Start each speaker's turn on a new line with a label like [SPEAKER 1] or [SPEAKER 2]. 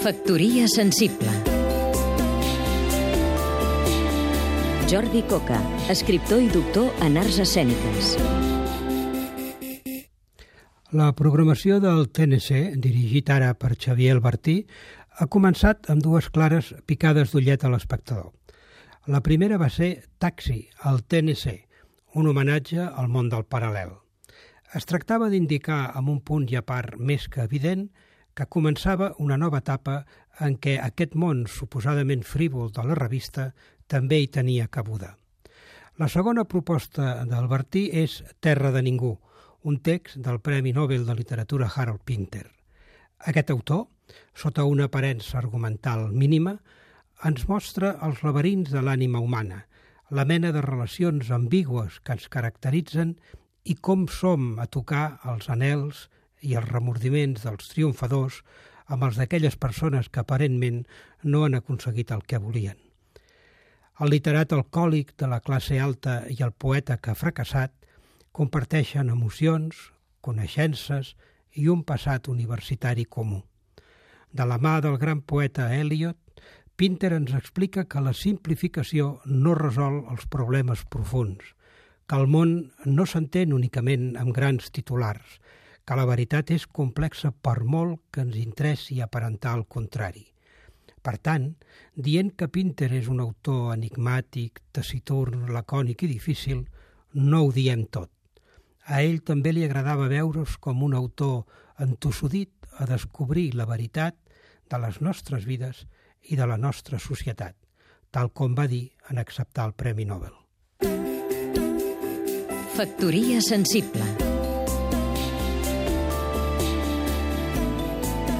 [SPEAKER 1] Factoria sensible Jordi Coca, escriptor i doctor en arts escèniques.
[SPEAKER 2] La programació del TNC, dirigit ara per Xavier Albertí, ha començat amb dues clares picades d'ullet a l'espectador. La primera va ser Taxi, al TNC, un homenatge al món del paral·lel. Es tractava d'indicar amb un punt i a part més que evident que començava una nova etapa en què aquest món suposadament frívol de la revista també hi tenia cabuda. La segona proposta d'Albertí és Terra de ningú, un text del Premi Nobel de Literatura Harold Pinter. Aquest autor, sota una aparença argumental mínima, ens mostra els laberints de l'ànima humana, la mena de relacions ambigües que ens caracteritzen i com som a tocar els anels i els remordiments dels triomfadors amb els d'aquelles persones que aparentment no han aconseguit el que volien. El literat alcohòlic de la classe alta i el poeta que ha fracassat comparteixen emocions, coneixences i un passat universitari comú. De la mà del gran poeta Eliot, Pinter ens explica que la simplificació no resol els problemes profuns, que el món no s'entén únicament amb grans titulars, que la veritat és complexa per molt que ens interessi aparentar el contrari. Per tant, dient que Pinter és un autor enigmàtic, taciturn, lacònic i difícil, no ho diem tot. A ell també li agradava veure's com un autor entossudit a descobrir la veritat de les nostres vides i de la nostra societat, tal com va dir en acceptar el Premi Nobel.
[SPEAKER 1] Factoria sensible